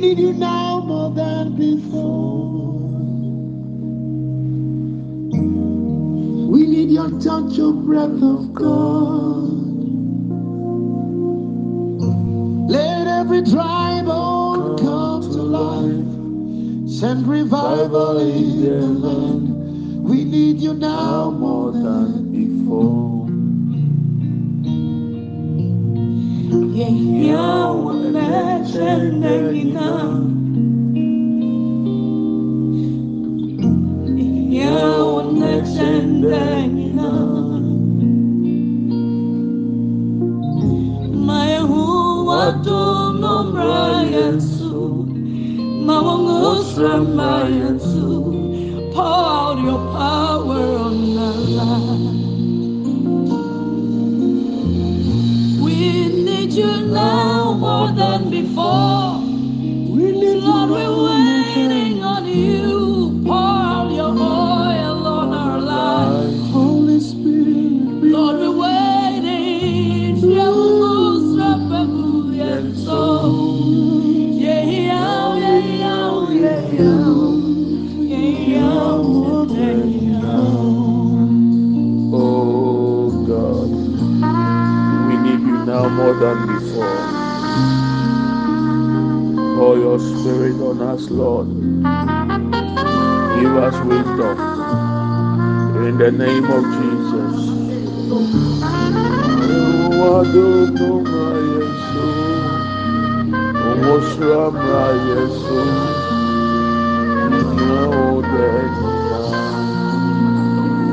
need you now more than before. We need your touch, your breath of God. Let every dry bone oh, come to life. Send revival in the land. We need you now more than before. Yesu, pour out your power the name of Jesus.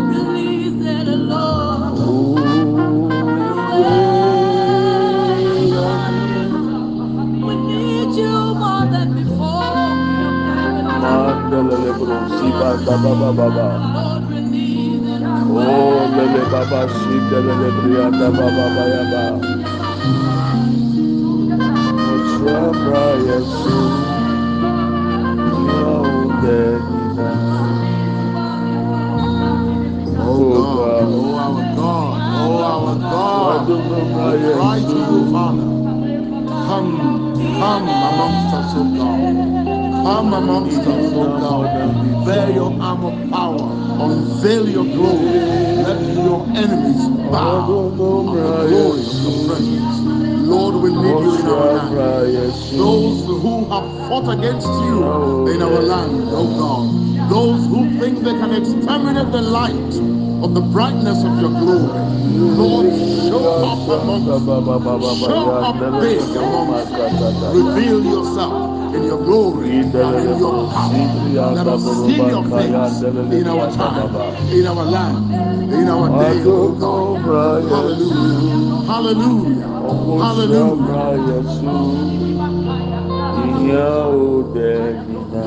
Release it, Lord. Lele baba baba baya ba. Osramra Yesu. Oh oh our God, oh our God. We cry to you. Come, come amongst us, O God. Come amongst us, O God. Bear your arm of power. Unveil your glory. Let your enemies bow glory of your presence. Lord, we need you in our land. Those who have fought against you in our land, oh God. Those who think they can exterminate the light of the brightness of your glory. Lord, show up among us. Show up big us. Reveal yourself your glory and in your power. Let us see your face in our time, in our land, in our day. Hallelujah. Hallelujah. Hallelujah. Osramra Yesu, Yaude nina.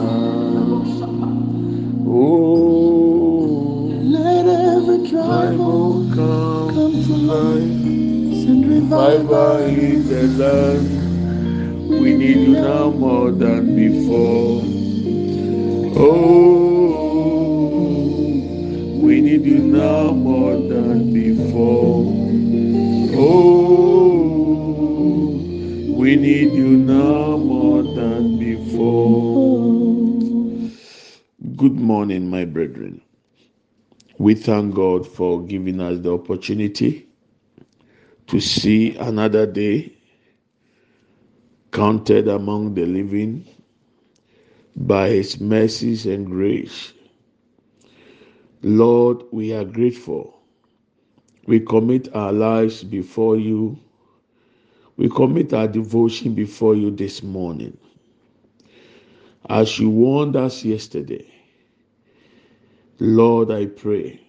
Oh, Let every dry I bone will come come to life. Revival revival in the land. We need you now more than before. Oh, we need you now more than before. Oh, we need you now more than before. Good morning, my brethren. We thank God for giving us the opportunity to see another day counted among the living by his mercies and grace. Lord, we are grateful. We commit our lives before you. We commit our devotion before you this morning. As you warned us yesterday, Lord, I pray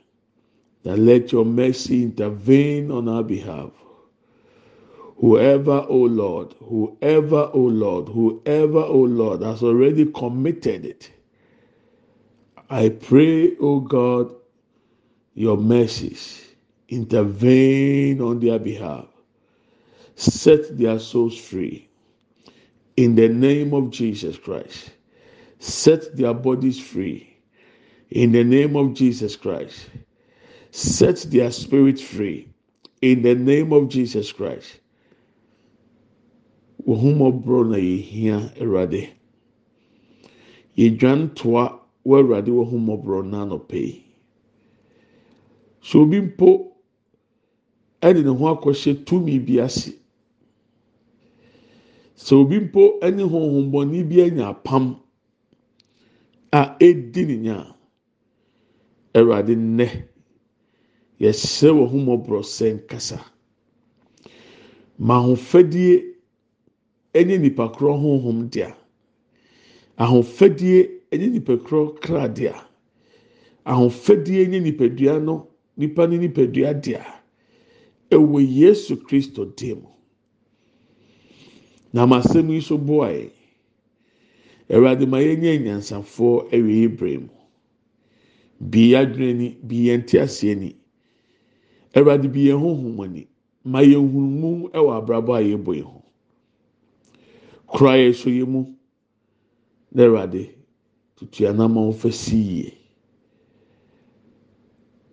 that let your mercy intervene on our behalf. Whoever, O Lord, whoever, O Lord, whoever, O Lord, has already committed it, I pray, O God, your mercies intervene on their behalf. Set their souls free. In the name of Jesus Christ, set their bodies free. In the name of Jesus Christ, set their spirit free. In the name of Jesus Christ. Wɔn ho mmɔborɔ na yɛhia Awurade. yɛdwan wɔ awurade wɔ ho mmɔborɔ n'anɔpɛ yi so obi mpo ɛde ne ho akɔhyɛ tumi bi ase sɛ obi mpo ne honhommɔne bi anya apam a edi ne nya awurade nnɛ yɛsrɛ wɔ ho mmɔborɔ sɛ nkasa ma ahofadie ne nipa korɔ honhom dea. Ahofadie ne nipa korɔ kra dea ahofadie ne nipadua no nipa ne nipadua dea. Ɛwɔ yesu kristo dim na ma yi so boae. Awurade ma yɛnyɛ nyansafoɔ ɛwɔ ebere mu. Bi adwene ni bi yɛn ti aseɛ ni. Awurade bi yɛn honhom ani. Ma yɛn hunumu ɛwɔ abrabɔ a yɛbɔ yɛn ho. Kora yɛ so mu. Na awurade tutu anam a si yie.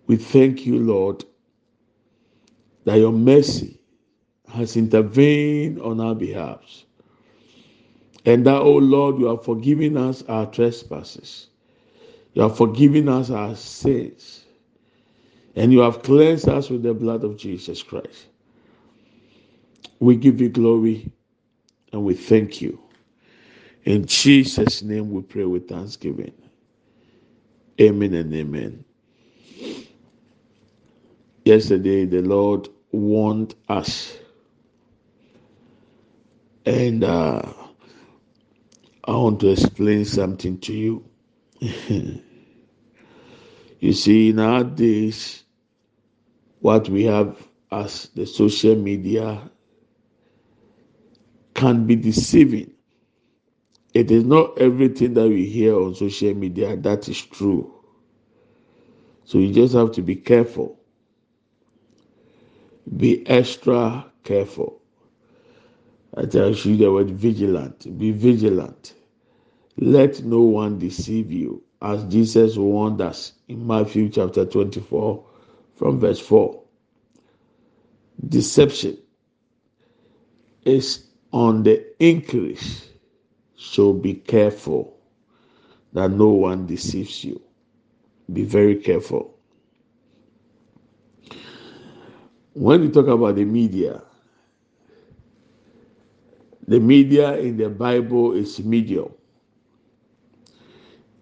We thank you lord that your mercy has intervened on our behalf and that oh lord you have forgiven us our trespasses. You have forgiven us our sins. And you have cleansed us with the blood of jesus christ. We give you glory and we thank you. In Jesus' name we pray with thanksgiving. Amen and amen. Yesterday, the Lord warned us. And uh, I want to explain something to you. you see, nowadays, what we have as the social media can be deceiving. It is not everything that we hear on social media that is true. So you just have to be careful. Be extra careful. I tell you the word vigilant. Be vigilant. Let no one deceive you, as Jesus warned us in Matthew chapter 24, from verse 4. Deception is on the increase. So be careful that no one deceives you. Be very careful. When you talk about the media, the media in the Bible is medium.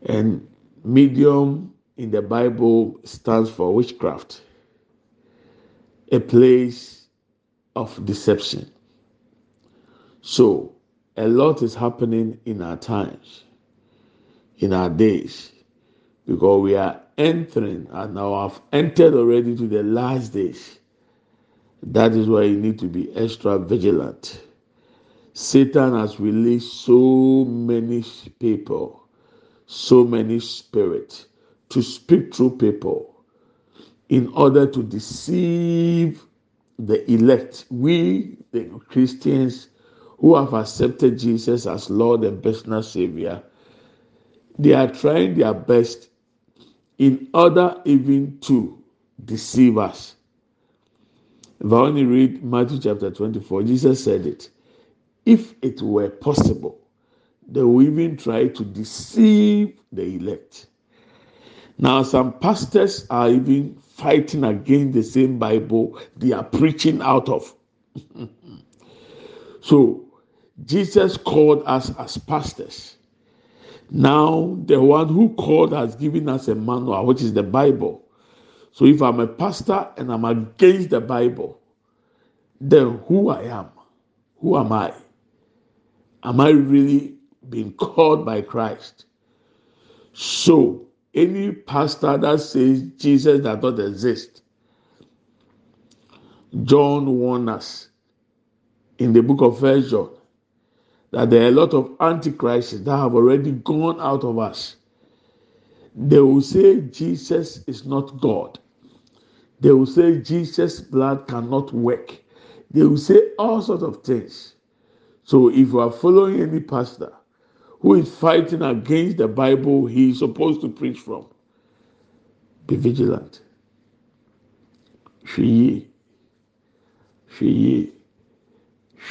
And medium in the Bible stands for witchcraft, a place of deception. So, a lot is happening in our times, in our days, because we are entering and now have entered already to the last days. That is why you need to be extra vigilant. Satan has released so many people, so many spirits to speak through people in order to deceive the elect. We, the Christians, who have accepted Jesus as Lord and personal Savior, they are trying their best in order even to deceive us. If I only read Matthew chapter 24, Jesus said it. If it were possible, they will even try to deceive the elect. Now, some pastors are even fighting against the same Bible they are preaching out of. so, Jesus called us as pastors. Now, the one who called has given us a manual, which is the Bible. So, if I'm a pastor and I'm against the Bible, then who I am? Who am I? Am I really being called by Christ? So, any pastor that says Jesus does not exist, John warned us in the book of First John that there are a lot of antichrists that have already gone out of us. They will say Jesus is not God. They will say Jesus' blood cannot work. They will say all sorts of things. So if you are following any pastor who is fighting against the Bible he is supposed to preach from, be vigilant. Hwee yie,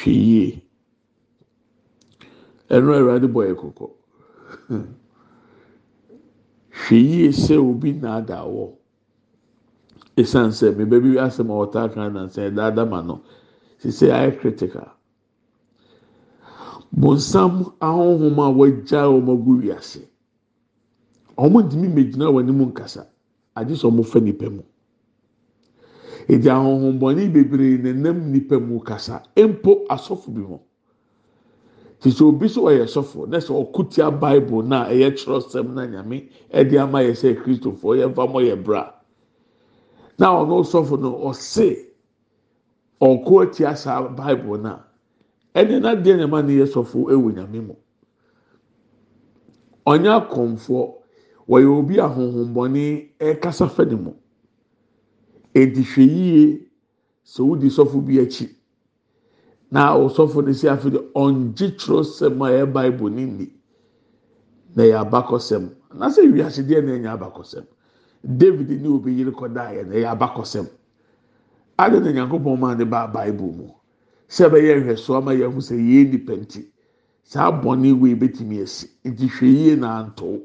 hwee ɛno awurade bɔ yɛ kɔkɔ hwɛ yie sɛ obi naada wɔ esan sɛ mebe bi asɛm a ɔtaa kan na sɛ ɛdaada ma no. Sise ayɛ critical. Bonsam ahohom a wɔagya wɔn agu wiase. Wɔn ntumi mmegyina wɔn anim nkasa. Agye sɛ wɔn fɛ nipa mu. Edi ahohombɔni bebree nenam nipa mu kasa. Mpo asɔfo bi ho te sɛ obi so ɔyɛ sɔfo na sɛ ɔkutia bible na ɛyɛ kyerɛsɛm na nyame ɛde ama yɛ sɛ kristofoɔ yɛ nfa mo yɛ bra. Na ɔno sɔfo no ɔse ɔko atia saa bible na ɛne na deɛ nyama ne yɛ sɔfo ɛwɔ nyame mu. Ɔnyɛ akɔnfoɔ wɔyɛ obi ahohombɔni ɛkasa fɛ ne mu. Edi hwɛ yie sɛ wodi sɔfo bi akyi na ɔsɔfo no si afi de ɔngye twerɛsɛm a ɛyɛ bible ne ni na ɛyɛ abakɔsɛm. Na sɛ wiase deɛ na ɛnyɛ abakɔsɛm. David ne obi yere kɔda yɛ na ɛyɛ abakɔsɛm. Adi na nyankopɔn maa ne ba bible mu? Sɛ ɛbɛyɛ nhwɛso ama yɛn ho sɛ yɛn nipa nti saa bɔnne wei betumi esi nti hwɛ yie na anto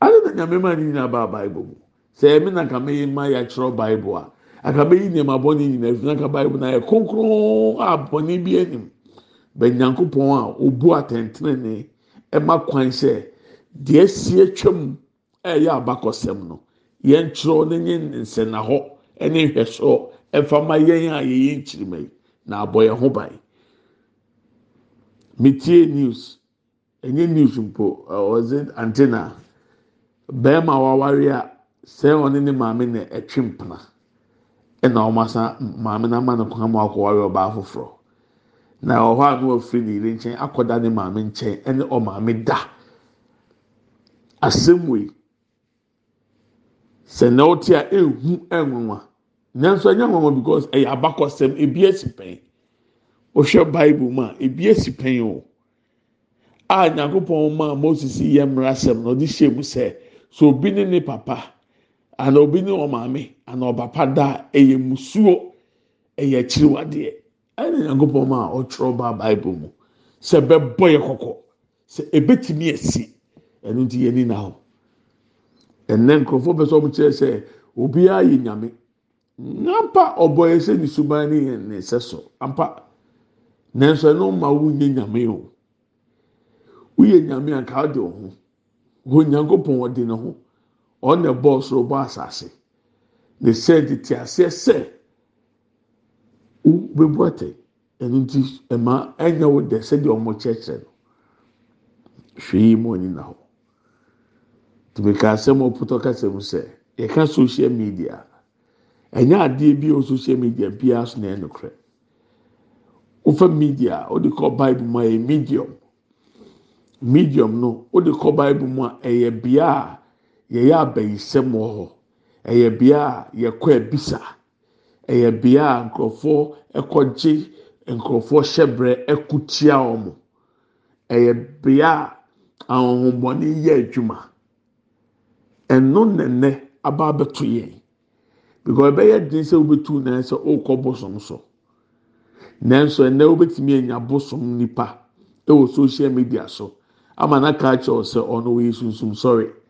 adi na nyame maa ne ba bible mu? Sɛ ɛmi na kame yi ma yɛatwerɛ bible a akaba yi nneɛma bɔnne nyinaa fi na ka bible na yɛ kronkron a bɔnne bi anim. Bɛnyankopɔn a obu atɛntɛnɛnɛ ɛma kwan sɛ deɛ si atwam a ɛyɛ abakɔsɛm no yɛn twerɛ no nye nsɛnna ɛne nhwɛsoɔ ɛfa ma yɛn a yɛyɛ nkyirima yi na abɔ yɛn ho ban. Metie news. Ɛnyɛ news mpo ɔdze antena bɛrima wawari a sɛ ɔne ne maame na ɛtwe mpena. Ɛna wɔn asa maame na ama ne kwan mu akɔwari ɔbaa foforɔ. Na ɔhɔ a no afiri ne yere nkyɛn akɔda ne maame nkyɛn ɛne ɔmaame da. Asɛm wei ɔte a ehu ɛnwanwa. Nanso ɛnyɛ nwanwa because ɛyɛ abakɔsɛm ebi esi pɛn. Ohwɛ bible mu a ebi esi pɛn o. A nyankopɔn ma moses yɛ mmara sɛm na ɔde hyɛ mu sɛ so obi ne ne papa ana obi ne ɔmaame ana ɔpapa da a ɛyɛ musuo ɛyɛ akyiriwadeɛ. Ɛna nyankopɔn ma ɔtwerɛ ba bible mu. Sɛ bɛbɔ yɛ kɔkɔ sɛ ebetumi esi ɛno nti yɛ ni na hɔ ɛnɛ nkurɔfoɔ bɛ sɛ ɔmo kyerɛ sɛ obiara yɛ nyame. Nampa ɔbɔ yɛ sɛ ne suban ne yɛ ne sɛ so ampa. Nanso ɛno ma wunye nyame o. Woyɛ nyame a nka ɔde ɔho wɔn nyankopɔn ɔde ne ho ɔna bɔɔl soro bɔ asase. Ne sɛ tete aseɛ sɛ wo bɛbu atɛ ɛno nti ɛma ɛnya wo dɛ sɛdeɛ ɔmo kyerɛkyerɛ no. Yi mu ɔni na hɔ. Tìmika asɛm ɔpotɔ kasa mu sɛ yɛka social media. Ɛnyɛ adeɛ bi wɔ social media biara so na ɛyɛ nokorɛ. Wofa media ɔde kɔ bible mu a ɛyɛ medium. Medium no ɔde kɔ bible mu a ɛyɛ bea a yɛyɛ abayisɛm wɔ hɔ. Ɛyɛ bea a yɛkɔ abisa. Ɛyɛ bea a nkurɔfoɔ ɛkɔgye nkurɔfoɔ hyɛbrɛ ɛko wɔn ɛyɛ bea a ahohombɔne yɛ adwuma. Ɛno nɛnɛ aba abɛto yɛn. Because ɛbɛyɛ den sɛ wobɛtu nan sɛ ɔrekɔ bosom so. Nanso ɛnɛ wobɛtumi anya bosom nipa ɛwɔ social media so. Ama n'aka akyerɛw sɛ ɔno wɔyɛ sunsun sɔre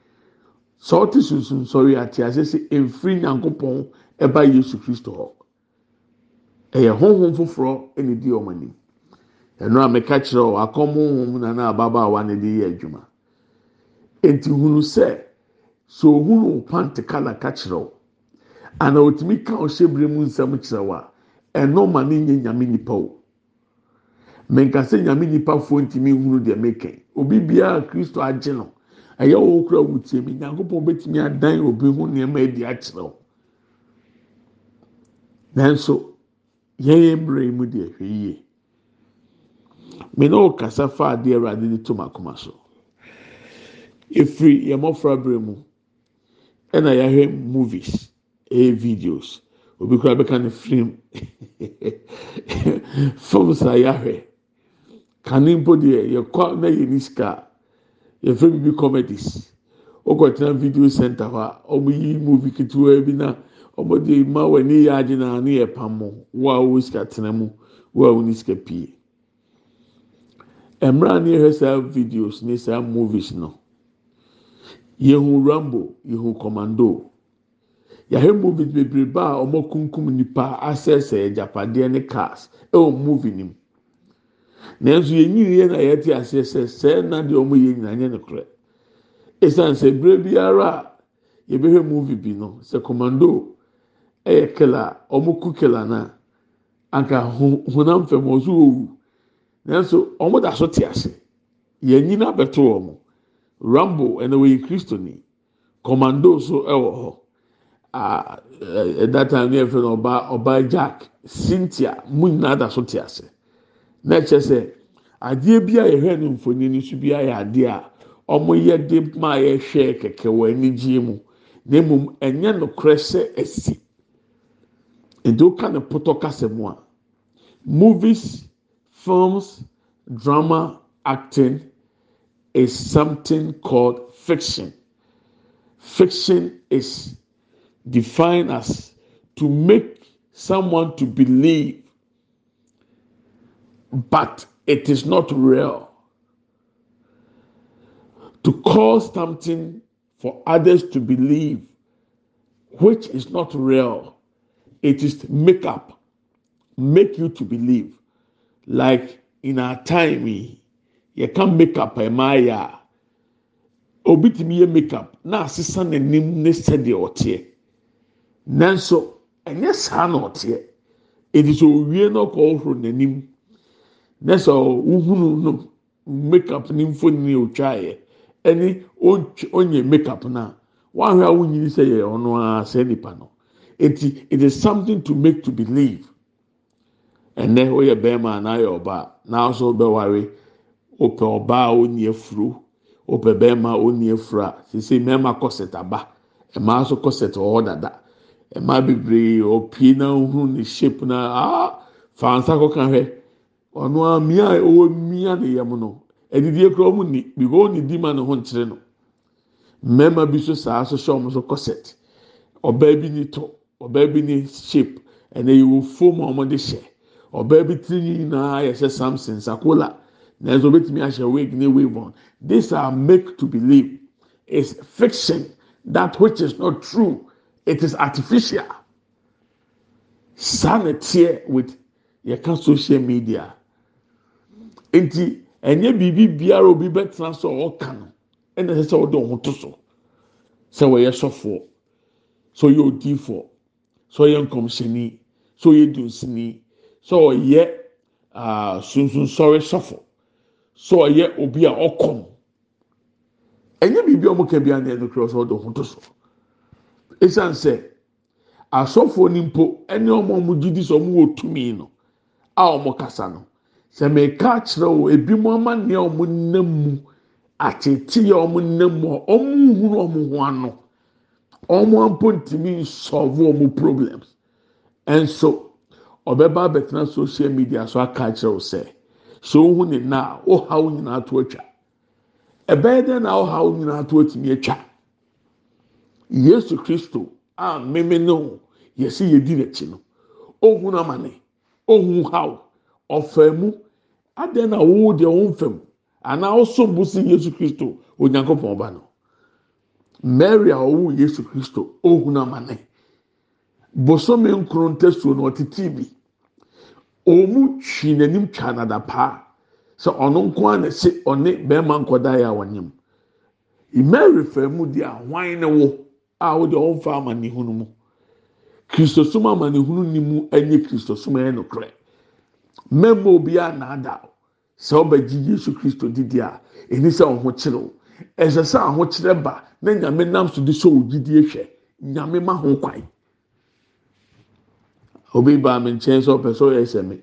sɛ ɔte sunsun sɔre ate ase sɛ efiri nyankopɔn ɛba yesu kristo. Hɔ ɛyɛ honhom foforɔ ɛna di wɔn anim ɛno a mɛka kyerɛw akɔm honhom na na ababaawa na ɛde yɛ adwuma. Eti hunu sɛ sɛ ohunu pante kala ka kyerɛw ana otumi ka ɔhyɛ bere mu nsɛm kyerɛw a ɛno ma ne nye nyame nipa o. Mɛnkasa nyame nipa fo ntumi hunu deɛ mɛkɛn obi biara kristo agye no ɛyɛ wɔn kura wutie mi nyankopɔn bɛtumi adan obi ho nneɛma adi akyerɛw nanso yɛn yɛn mmerɛ yi mu deɛ hwɛ yie. Mɛ na ɔkasa fa adeɛ ɛwurade de to makoma so. Efiri yɛn mmɔfra bere mu ɛna yɛahwɛ movies ɛyɛ videos. Obi kura bɛka ne film. Films a yɛahwɛ. Kane mpo deɛ yɛkɔ na yɛ ni sika yɛfrɛ bi bi comedies ɔkɔtena video center hɔ a wɔn yi movie ketewa bi na wɔn de ma wɔn ani yɛ agye na ano yɛ pam wo a wɔwɔ sika tena mu wo a wɔn sika pie mmerɛ ne yɛhwɛ saa videos ne saa movies no yɛhu rambo yɛhu commando. Yɛahwɛ movies bebree ba a wɔn kunkum nipa asɛsɛ agyapadeɛ ne cars ɛwɔ movie nim nanso yɛn yɛ na yɛte aseɛ sɛ sɛɛ na deɛ wɔn yɛ nyinaa nyɛ no korɛ esan sɛ bere biara a yɛbɛhwɛ movie bi no sɛ commando ɛyɛ killer a ku killer na anka honam fam wɔn wɔwu nanso wɔn da so te ase. Yɛn nyina bɛto wɔn rambo ɛna wɔyɛ kristoni. Commando so ɛwɔ hɔ. A ɛda time ne yɛfrɛ no ɔbaa ɔbaa jack cynthia mu nyinaa da so te ase. Na ɛkyɛ sɛ adeɛ bi a yɛhwɛ no mfonini no so bi ayɛ adeɛ a wɔyɛ de ma yɛhwɛ kɛkɛ wɔ anigye mu. Na mmom ɛnyɛ nokorɛ sɛ ɛsi nti woka ne potɔ kasa mu a movies films drama acting is something called fiction. Fiction is defined as to make someone to believe but it is not real. To cause something for others to believe which is not real it is make up make you to believe. Like in our time yi yɛka make up a obi tumi yɛ make up. Na asesa n'anim ne sɛdeɛ ɔteɛ nanso ɛnyɛ saa na ɔteɛ edi sɛ owie na ɔkɔ ɔhoro n'anim na sɛ ɔhuhunu no make up ne mfoni otwa yɛ ɛne onye make up na wahwɛ a wonyini sɛ yɛ ɔno ara sɛ nipa no. Eti it is something to make to believe. Ɛnɛ oyɛ bɛrima anayɛ ɔbaa n'aso bɛware opɛ ɔbaa a onni afuro opɛ bɛrima a onni afuro a sisi mɛrima kɔsɛt aba mmaa nso kɔsɛt ɔwɔ dada. Mmaa bebree opie na ohun ne shape na aa fansa kɔka hwɛ. Ɔno a mmea a ɔwɔ mmea ne yam no adidie kura ɔmo ni biko ɔni di ma ne ho nkyerɛ no. Mmarima bi so saa so hyɛ ɔmo so kɔsɛt ɔbaa bi ni tɔ ɔbaa bi ni shape ɛna yɛ wɔ fom a ɔmo de hyɛ. Ɔbaa bi tiri nyinaa yɛhyɛ samson sakola nanso obetumi ahyɛ wig ne wig on. These are make to believe. Is fiction that which is not true it is artificial. Teɛ with yɛka social media nti ɛnyɛ biribi biara obi bɛtena so a ɔka no ɛna ɛsɛ sɛ ɔde ɔho to so sɛ wɔyɛ sɔfoɔ sɛ ɔyɛ odiifoɔ sɛ ɔyɛ nkɔmhyɛni sɛ ɔyɛ dunsini sɛ ɔyɛ aa sunsunsɔre sɔfo sɛ ɔyɛ obi a ɔkɔm ɛnyɛ biribi a ɔmo ka bi a na ɛno kura sɛ ɔde ɔho to so esan sɛ asɔfoɔ ni ɛne ɔmo ɔmo gyi sɛ ɔmo wɔ tumi no a ɔmo kasa no sɛ mɛka kyerɛ wo ebi mo ama nea ɔmo nam mu atete a ɔmo nam mu a ɔmo nhuru ɔmo ho ano. Ɔmo ampo ntumi nsɔlve ɔmo problems. Ɛnso ɔbɛba abɛtena social media so aka kyerɛ wo sɛ sɛ ohun ne na ɔhaw nyinaa to atwa. Ɛbɛyɛ dɛ na ɔhaw nyinaa to atumi atwa? Yesu kristo a mmemme no yɛsi yɛdi n'akyi no ohun amane ohun haw ɔfɛ mu. Adan na ɔwɔ deɛ ɔwɔ nfam anaa ɔsom bo si yesu kristo onyankopɔn ba no? Mary a ɔwɔ yesu kristo ohun amane. Bosome nkron ntasuo no ɔtete bi. Ɔmu twi n'anim twa nada paa. Sɛ ɔno nko ara na ɛsɛ ɔne bɛrima nkɔda yɛ a wɔnyam. Mary fɛ mu di ahwan ne wo a wɔde ɔnfa amanehunu mu. Kristosom amanehunu ni mu ɛnyɛ kristosom ɛyɛ nokorɛ mmarima obiara naada sɛ ɔbɛgye yesu kristo didi a ɛni sɛ ɔho kyerɛw ɛsɛ sɛ ahokyerɛ ba na nyame nam so de sɛ ogyidie hwɛ nyame ma ho kwan. Obi baa mi nkyɛn sɛ ɔpɛ sɛ ɔyɛ sɛ mi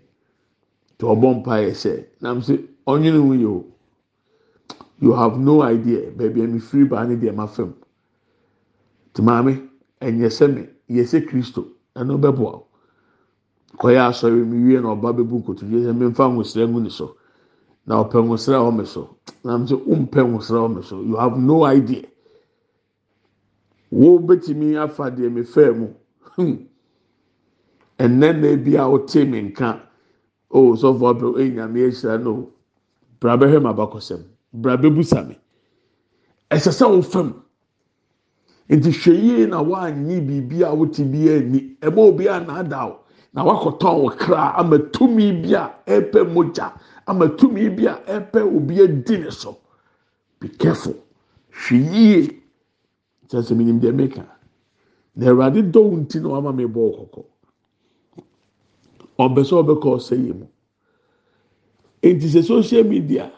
tí ɔbɔ mpa yɛ sɛ nam sɛ ɔnwene ho yɛ you have no idea. Baabi a mi firi baa ne deɛ ma fam. Tí maame ɛnyɛ sɛ mi yɛ sɛ kristo ɛno bɛboa o kɔyɛ asɔre mi wie na ɔba bɛbu nkotodwe sɛ mi nfa nwosira ngu ne so na ɔpɛ nwosira wɔ mi so nam sɛ ɔmpɛ nwosira wɔ mi so you have no idea. Wo bɛtumi afa deɛ mi fɛ mu. Hmm. Ɛnɛ na ebi a ɔte mi nka o sɔfo abirɛ eyi nyame ehyira no. Bra bɛhwɛ mu abakɔsɛm bra bɛbusa mi ɛsɛ sɛ ɔfam nti hwɛ yie na wanyi biribi a wote bi ani ɛma obi a naadaw na wakɔtɔn wɔ kra ama tumi bi a ɛpɛ mogya ama tumi bi a ɛpɛ obi adi ne so. Be careful. Hwɛ yie. Kyerɛ sɛ menim deɛ meka. Na awurade dɔ wo nti na wama me bɔ wo kɔkɔ. Ɔmpɛ sɛ ɔbɛkɔ ɔsɛ yie mu. Nti sɛ social media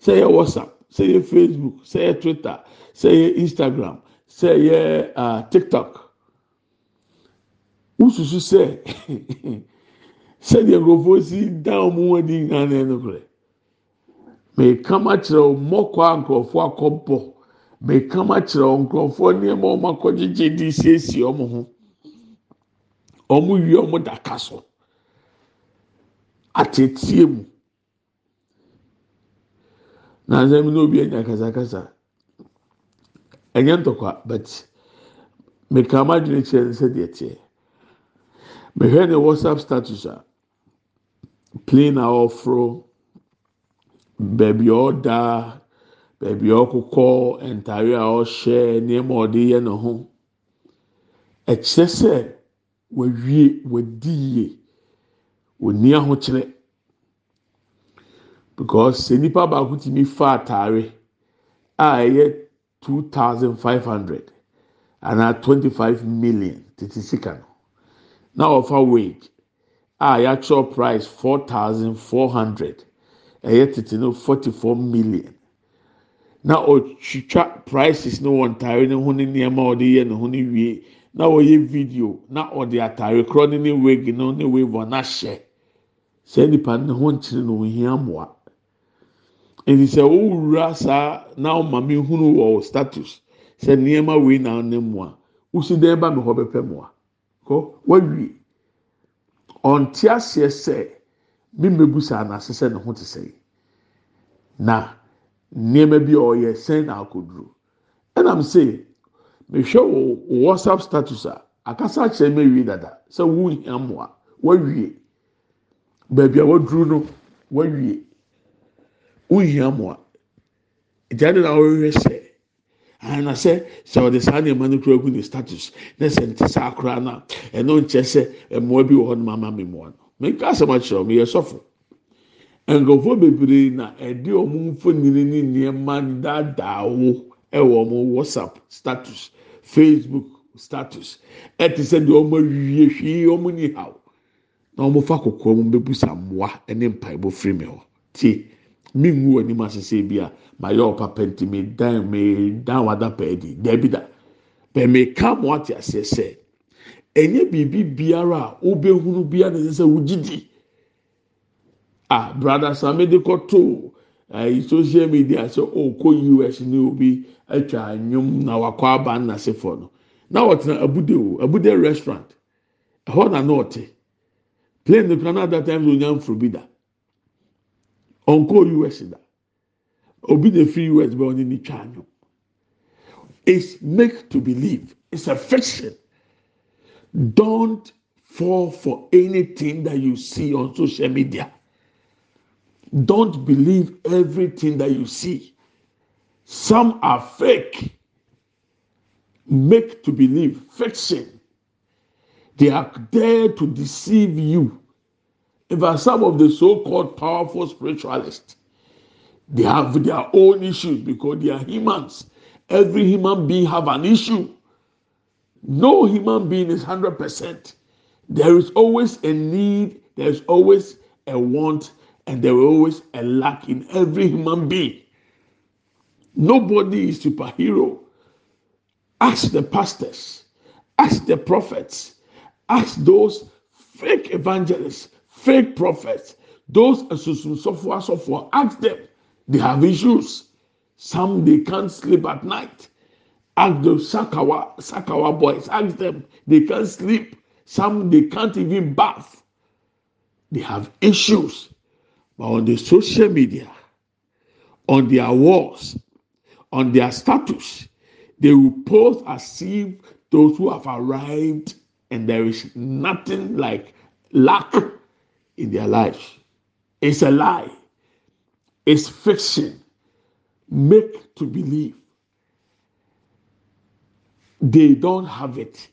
sɛ yɛ whatsapp sɛ yɛ facebook sɛ yɛ twitter sɛ yɛ instagram sɛ yɛ uh, tiktok wosusu sɛ sɛdeɛ nkurɔfoɔ si dan wɔn ani nyinaa na ɛno korɛ mɛkama kyerɛ wɔn mmɔkɔ a nkurɔfoɔ akɔbɔ mɛkama kyerɛ wɔn nkurɔfoɔ nneɛma wɔn akɔgyegye de siesie wɔn ho. Wɔn wie wɔn daka so. Atetie mu. Na nsɛm na obi anya kasakasa. Ɛnyɛ ntɔkwa but mɛkama dwene kyerɛ ne sɛdeɛ teɛ mehwɛ ne whatsapp status a plane a ɔforo baabi a ɔda baabi a ɔkokɔ ntaare a ɔhyɛ nneɛma a ɔde yɛ ne ho. Ɛkyerɛ sɛ wawie wadi yie. Oni ahokyerɛ because sɛ nipa baako tumi fa ataare a ɛyɛ two thousand five hundred anaa twenty five million tete sika no na ɔfa wage. A yɛatwerɛ price four thousand four hundred. Ɛyɛ tete no forty four million. Na ɔtwitwa prices no wɔ ntaare ne ho ne nneɛma a ɔde yɛ ne ho ne wie na ɔyɛ video na ɔde ataare korɔ ne ne wig no ne wave wɔ n'ahyɛ saa nipa ne ho nkyerɛ no ohia mmoa nti sɛ owura saa na ɔma mi hunu wɔ status. Sɛ nneɛma wei na ne mmoa wosi dɛn ba mi hɔ bɛpɛ mmoa kɔ wawie. Ɔnte aseɛ sɛ mi mmebu saa n'ase sɛ ne ho te sɛ na nneɛma bi a ɔyɛ sɛn na akoduro. Ɛnam sɛ mehwɛ wɔ whatsapp status a akasa akyerɛ mi awie dada sɛ wuhia mmoa wawie. Baabi a waduru no wawie. Wuhia mmoa gyaade na ɔrehwɛ sɛ ana sɛ sɛ ɔde saa nneɛma no kura gu ne status. Na sɛ nte saa koraa na ɛno nkyɛ sɛ mmoa bi wɔ hɔ nom ama mi mmoa no menka asɛm akyerɛ wɔn yɛ sɔfo nkurɔfoɔ bebree na ɛde wɔn mfonini ne nneɛma daadaa wo ɛwɔ wɔn whatsapp status facebook status. Ɛte sɛ deɛ wɔn awie hwee wɔn ni haw na wɔn fa kɔkɔɔ mu bɛbusa mmoa ne mpaebɔ firi mi hɔ tie mi ngu anim asese bi a ma yɛ ɔpa pɛnti mi dan mi dan wada pɛɛdi dɛbi da. Ka mo ate aseɛ sɛ ɛnyɛ biribi biara a wobɛhunu biara na ɛsɛ sɛ wogyi a brada sami de kɔto ɛyi social media sɛ ɔkɔ us ne obi atwa anwom na wakɔ aba nnasefo no. Na wɔtena abude o abude restaurant. Ɛhɔ na na ɔte plane no kura na that time onya nforo bi da ɔnkɔ us da obi na fi us bɛ ɔne ne twa anwom it's make to believe. It's a fiction. Don't fall for anything that you see on social media. Don't believe everything that you see. Some are fake. Make to believe. Fiction. They are there to deceive you fact some of the so-called powerful spiritualists they have their own issues because they are humans. Every human being have an issue. No human being is 100% there is always a need there is always a want and there is always a lack in every human being. Nobody is superhero. Ask the pastors ask the prophets ask those fake evangelists fake prophets. Those asusunsofo asofo ask them. They have issues. Some they can't sleep at night. Ask the sakawa sakawa boys. Ask them. They can't sleep. Some they can't even bath. They have issues. But on the social media on their walls on their status they will post as if those who have arrived and there is nothing like lack in their lives it's a lie it's fiction make to believe They don't have it,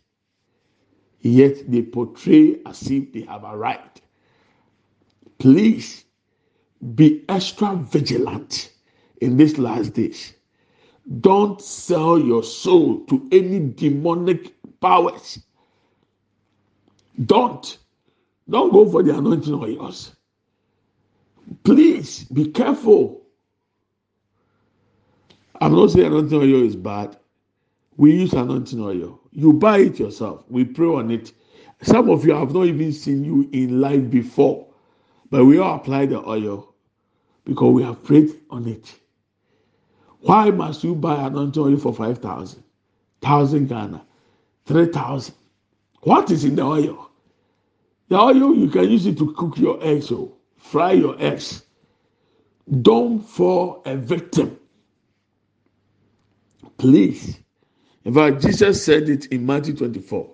yet they portray as if they have arrived. Please be extra vigilant in these last days. Don't sell your soul to any demonic powers. Don't. Don't go for the anointing oils. Please be careful. I'm not saying anointing oil is bad. We use anointing oil. You buy it yourself. We pray on it. Some of you have not even seen you in life before, but we all apply the oil because we have prayed on it. Why must you buy anointing oil for five thousand, thousand Ghana, three thousand? What is in the oil? The oil you can use it to cook your eggs or oh. fry your eggs. Don't fall a victim. Please. In fact, Jesus said it in Matthew 24.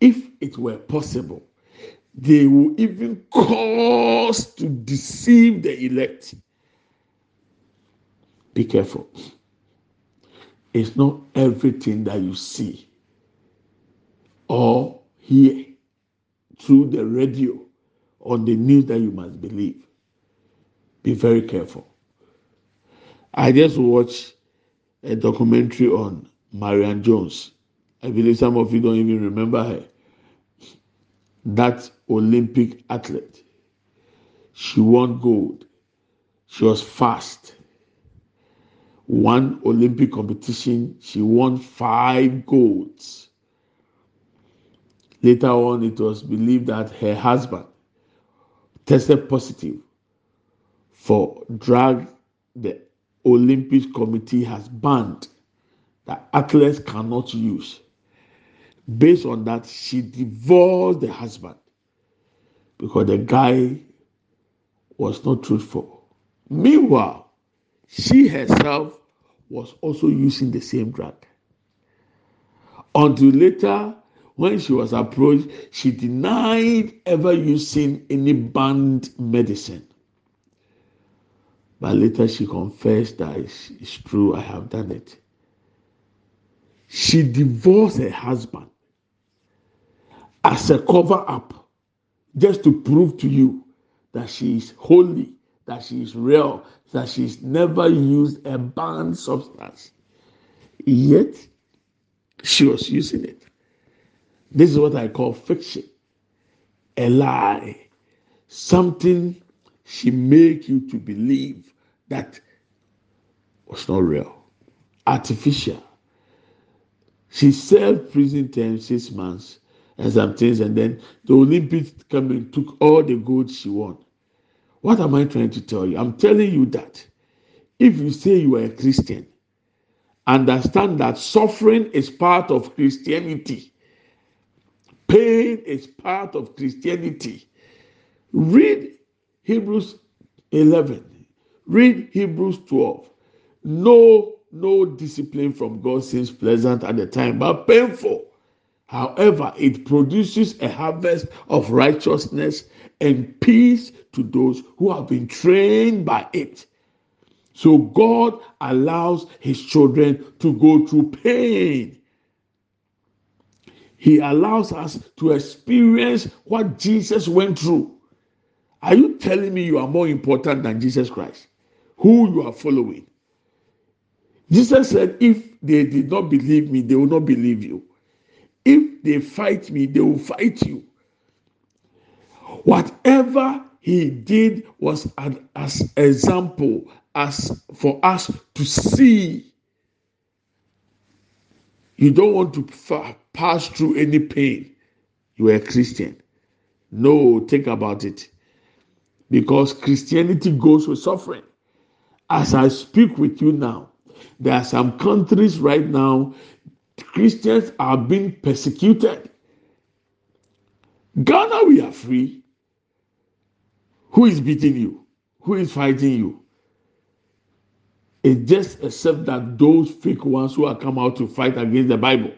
If it were possible, they will even cause to deceive the elect. Be careful. It's not everything that you see or hear through the radio on the news that you must believe. Be very careful. I just watched a documentary on Marion Jones. I believe some of you don't even remember her. That Olympic athlete. She won gold. She was fast one Olympic competition, she won five golds. Later on, it was believed that her husband tested positive for drug the Olympic Committee has banned that athletes cannot use. Based on that, she divorced the husband because the guy was not truthful. Meanwhile, she herself was also using the same drug. Until later, when she was approached, she denied ever using any banned medicine. But later she confessed that it's, it's true, I have done it. She divorced her husband as a cover up, just to prove to you that she is holy that she is real, that she's never used a banned substance. Yet she was using it. This is what I call fiction. A lie. Something she make you to believe that was not real. Artificial. She served prison term six months and some things, and then the Olympics came and took all the gold she won. What am I trying to tell you? I'm telling you that if you say you are a Christian, understand that suffering is part of Christianity, pain is part of Christianity. Read Hebrews 11, read Hebrews 12. No, no discipline from God seems pleasant at the time, but painful. However, it produces a harvest of righteousness and peace to those who have been trained by it. So God allows his children to go through pain. He allows us to experience what Jesus went through. Are you telling me you are more important than Jesus Christ? Who you are following? Jesus said, If they did not believe me, they will not believe you. If they fight me, they will fight you. Whatever he did was an as example as for us to see. You don't want to pass through any pain. You are a Christian. No, think about it. Because Christianity goes with suffering. As I speak with you now, there are some countries right now, Christians are being persecuted. Ghana, we are free. Who is beating you? Who is fighting you? It's just except that those fake ones who are come out to fight against the Bible.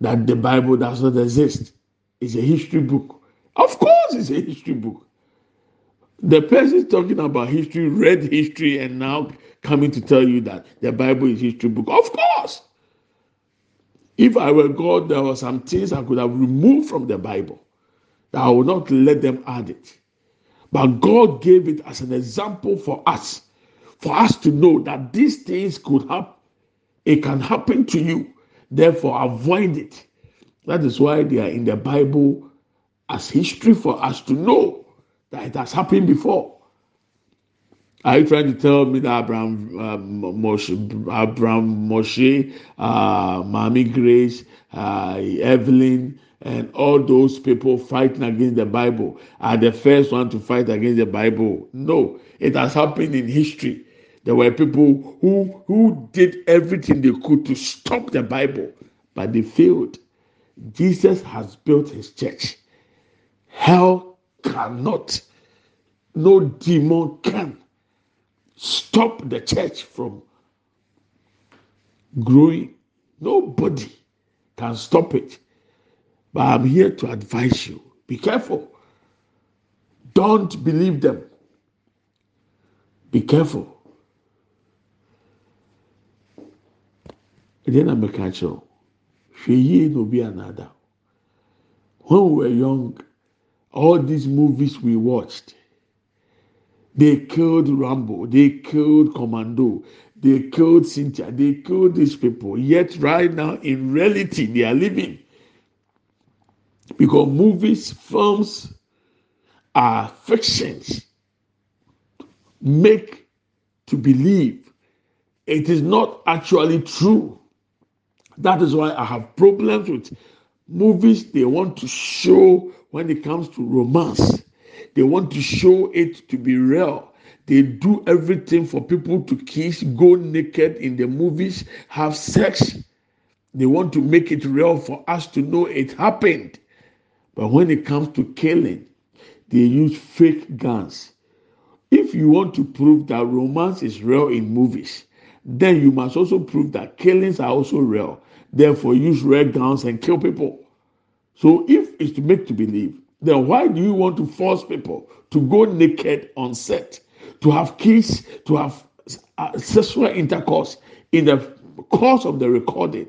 That the Bible does not exist. It's a history book. Of course, it's a history book. The person talking about history read history and now coming to tell you that the Bible is history book. Of course. If I were God, there were some things I could have removed from the Bible I would not let them add it. But God gave it as an example for us, for us to know that these things could happen. It can happen to you. Therefore, avoid it. That is why they are in the Bible as history for us to know that it has happened before. Are you trying to tell me that Abraham uh, Moshe, Abraham Moshe, uh, Mami Grace, uh, Evelyn, and all those people fighting against the Bible are the first one to fight against the Bible? No, it has happened in history. There were people who who did everything they could to stop the Bible, but they failed. Jesus has built his church. Hell cannot, no demon can stop the church from growing. Nobody can stop it. But I'm here to advise you be careful. Don't believe them. Be careful. ɛdeɛ na mɛka kyerɛw hwɛ yie na obi anada when we were young all these movies we watched they killed rambo they killed commando they killed cynthia they killed these people. Yet right now in reality they are living. Because movies films are fictions make to believe it is not actually true that is why I have problems with movies they want to show when it comes to romance. They want to show it to be real. They do everything for people to kiss, go naked in the movies, have sex. They want to make it real for us to know it happened. But when it comes to killing, they use fake guns. If you want to prove that romance is real in movies, then you must also prove that killings are also real. Therefore, use red guns and kill people. So, if it's to make to believe, then why do you want to force people to go naked on set, to have kiss, to have uh, sexual intercourse in the course of the recording,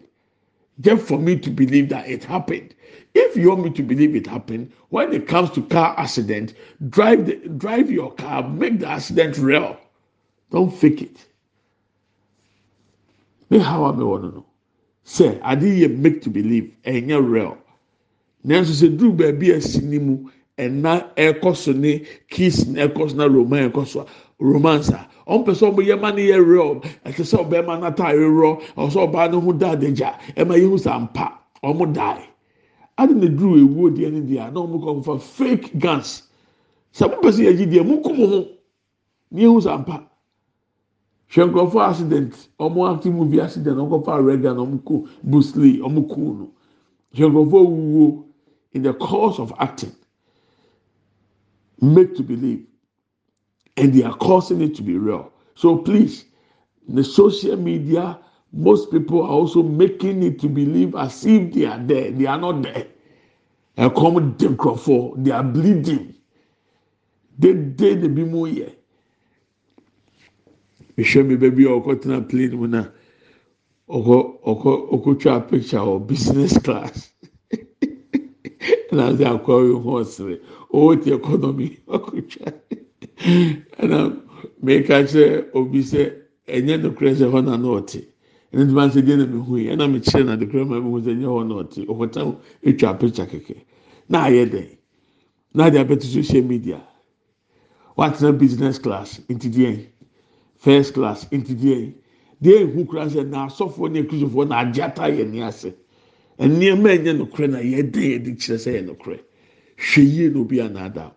just for me to believe that it happened? If you want me to believe it happened, when it comes to car accident, drive the, drive your car, make the accident real. Don't fake it. Me how I want to know. Say, ade yɛ make to believe ɛnyɛ real nanso sɛ duru baabi a si and ɛkɔ so kiss na ɛkɔ so na romance a ɔmpɛ sɛ ɔmo yɛ ma ne yɛ real ɛte sɛ ɔbɛrima n'ataare rɔ ɔsɛ ɔbaa ne ho da adagya ɛma yɛ ho sa mpa. Ɔmo die ade na duru ewu deɛ ne deɛ na ɔmo kɔ nfa fake guns. Sɛ mo pɛ sɛ yɛ gyi deɛ mo kum ho ne yɛ ho sa mpa. Hwɛ nkurɔfoɔ accident? Ɔmo active movie accident ɔmo kɔfa regan ɔmo ko bruce lee ɔmo ko no hwɛ nkurɔfoɔ wuwo in the course of acting. Make to believe and they are causing it to be real. So please the social media most people are also making it to believe as if they are there they are not there ɛkɔm de nkurɔfoɔ they are bleeding. They dey de bi mu yɛ. mehwɛ mi baabi a ɔkɔtena plane mu na ɔkɔ ɔkɔ ɔkɔtwa picture wɔ business class. Ɛna sɛ akɔ ɔyɛ ho ɔsere ɔwɔ ti economy ɔkɔtwa ɛna mɛka kyerɛ obi sɛ ɛnyɛ nokorɛ sɛ hɔ na na ɔte ɛna ntoma sɛ deɛ na mi hu yi ɛna mi kyerɛ na nokorɛ ma mi hu sɛ ɛnyɛ hɔ na ɔte ɔkɔtena etwa picture kɛkɛ na ayɛ dɛ na adi abɛto social media. Watena business class nti deɛ first class nti deɛ deɛ ehu kura sɛ na asɔfoɔ ne ekristofoɔ na agye ata yɛ ni ase. Nneɛma ɛnyɛ nokorɛ na yɛde yɛde kyerɛ sɛ yɛ nokorɛ. Hwɛ yie na obi anaada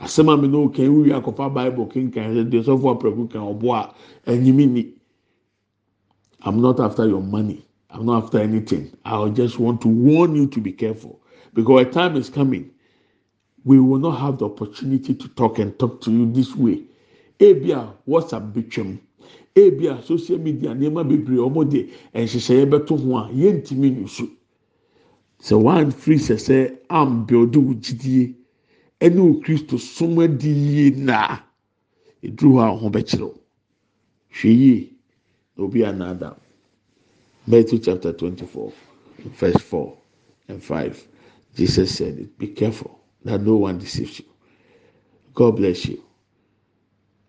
asɛm a mi na okan wuyi akɔfa bible kinkan sɛ deɛ sɔfoɔ apɛku kan ɔbɔ a ɛnyimi ni i'm not after your money. I'm not after anything. I just want to warn you to be careful. Because a time is coming we will not have the opportunity to talk and talk to you this way. Ebi a whatsapp betwam ebi a social media nneɛma bebree wɔn de nhyehyɛeɛ bɛto ho a yɛntumi nusu sɛ one free sɛ sɛ am build wo gyidie ɛne wo kristo som adi yie na eduru hɔ a ho bɛkyerɛw hwɛ yie na obi anaada matthew chapter twenty four verse 4 and 5. Jesus said it. Be careful that no one deceives you. God bless you.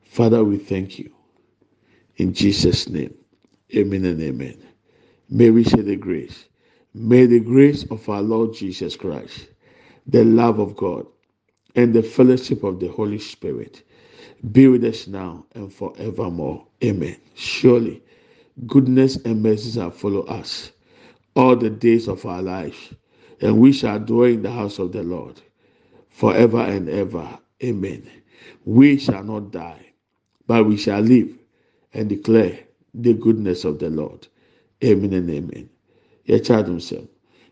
Father, we thank you. In Jesus' name, amen and amen. May we share the grace. May the grace of our Lord Jesus Christ, the love of God, and the fellowship of the Holy Spirit be with us now and forevermore. Amen. Surely, goodness and mercy shall follow us all the days of our life, and we shall dwell in the house of the Lord forever and ever. Amen. We shall not die, but we shall live and declare the goodness of the Lord. Amen and amen. Yɛkyɛ adum sɛm.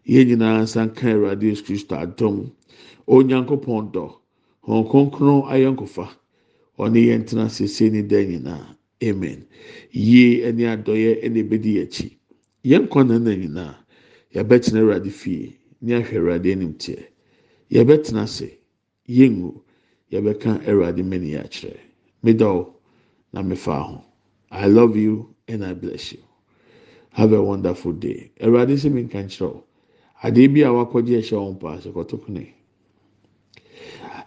Yɛn nyinaa nsa Kristo adom. Onyankopɔn dɔ. Wɔn kronkron ayɔnkofa. Ɔne yɛn tena sese ne da nyinaa. Amen. Yie ɛne adɔyɛ ɛna ebedi akyi. Yɛn nkwa na na nyinaa. Yɛbɛtena Awurade fie. Ne ahwɛ Awurade anim teɛ. Yɛbɛtena ase. Yɛngu. Yɛbɛka Awurade mani akyerɛ. Medɔw na mefa ho. I love you and I bless you. Have a wonderful day. Awurade sɛ mi nka nkyerɛ o. Adeɛ bi a wakɔgye ɛhyɛ wɔn pa ase kɔtɔ kone.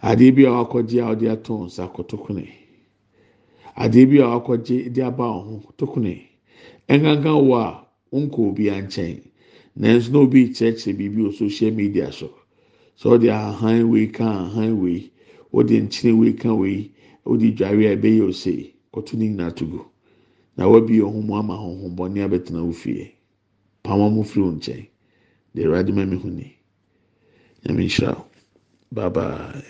Adeɛ bi a wakɔgye a ɔde ato nsa kɔtɔ kone. Adeɛ bi a wakɔgye de aba wɔn ho kɔtɔ kone. Ɛnkankan wɔ a nkɔ obi ankyɛn. Nanso na obi kyerɛkyerɛ biribi wɔ social media so. Sɛ ɔde ahan wei ka ahan wei, ɔde nkyene wei ka wei, ɔde dware a ɛbɛyɛ ose kɔtɔ ne nyinaa to gu. na wabie ho mu ama honhommɔne abɛtena wo fie pama mo firi wo nkyɛn deɛ awurade ma mi hu ni nyame nhyira wo bye bye